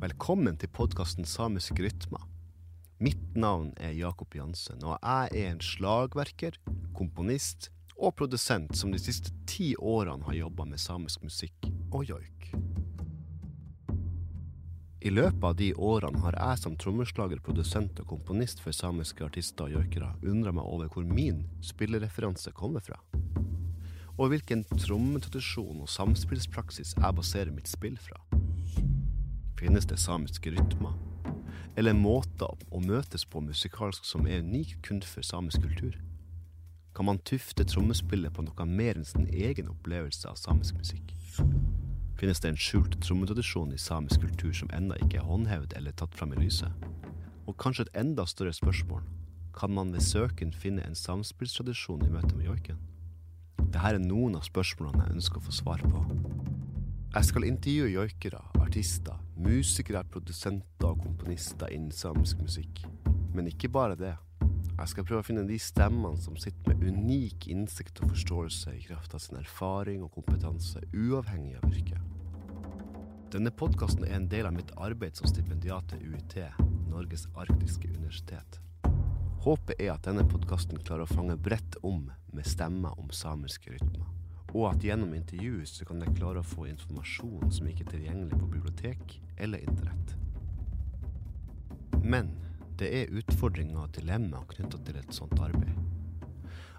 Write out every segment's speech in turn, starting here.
Velkommen til podkasten Samisk rytmer. Mitt navn er Jakob Jansen, og jeg er en slagverker, komponist og produsent som de siste ti årene har jobba med samisk musikk og joik. I løpet av de årene har jeg som trommeslager, produsent og komponist for samiske artister og joikere undra meg over hvor min spillereferanse kommer fra. Og hvilken trommetradisjon og samspillspraksis jeg baserer mitt spill fra. Finnes det samiske rytmer? Eller måter å møtes på musikalsk som er unik kun for samisk kultur? Kan man tufte trommespillet på noe mer enn sin egen opplevelse av samisk musikk? Finnes det en skjult trommetradisjon i samisk kultur som ennå ikke er håndhevet eller tatt fram i lyset? Og kanskje et enda større spørsmål, kan man ved søken finne en samspillstradisjon i møte med joiken? Dette er noen av spørsmålene jeg ønsker å få svar på. Jeg skal intervjue joikere, artister, musikere, produsenter og komponister innen samisk musikk. Men ikke bare det. Jeg skal prøve å finne de stemmene som sitter med unik innsikt og forståelse i kraft av sin erfaring og kompetanse, uavhengig av yrke. Denne podkasten er en del av mitt arbeid som stipendiat ved UiT, Norges arktiske universitet. Håpet er at denne podkasten klarer å fange bredt om med stemmer om samiske rytmer. Og at gjennom intervjuet så kan jeg klare å få informasjon som ikke er tilgjengelig på bibliotek eller internett. Men det er utfordringer og dilemmaer knytta til et sånt arbeid.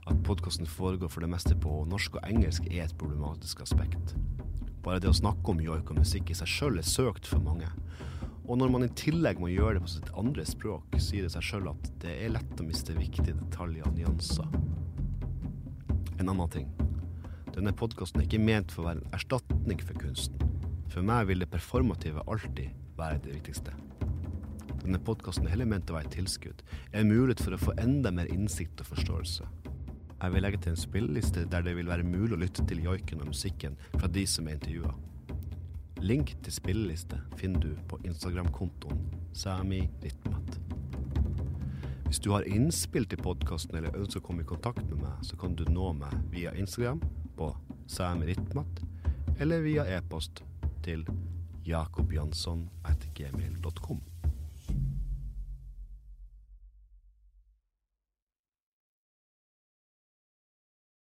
At podkasten foregår for det meste på norsk og engelsk er et problematisk aspekt. Bare det å snakke om joik og musikk i seg sjøl er søkt for mange. Og når man i tillegg må gjøre det på sitt andre språk, sier det seg sjøl at det er lett å miste viktige detaljer og nyanser. En annen ting. Denne podkasten er ikke ment for å være en erstatning for kunsten. For meg vil det performative alltid være det viktigste. Denne podkasten er heller ment å være et tilskudd, en mulighet for å få enda mer innsikt og forståelse. Jeg vil legge til en spilleliste der det vil være mulig å lytte til joiken og musikken fra de som er intervjua. Link til spilleliste finner du på Instagram-kontoen samirittmat. Hvis du har innspill til podkasten eller ønsker å komme i kontakt med meg, så kan du nå meg via Instagram på samirittmat eller via e-post til jakobjansson.gmail.com.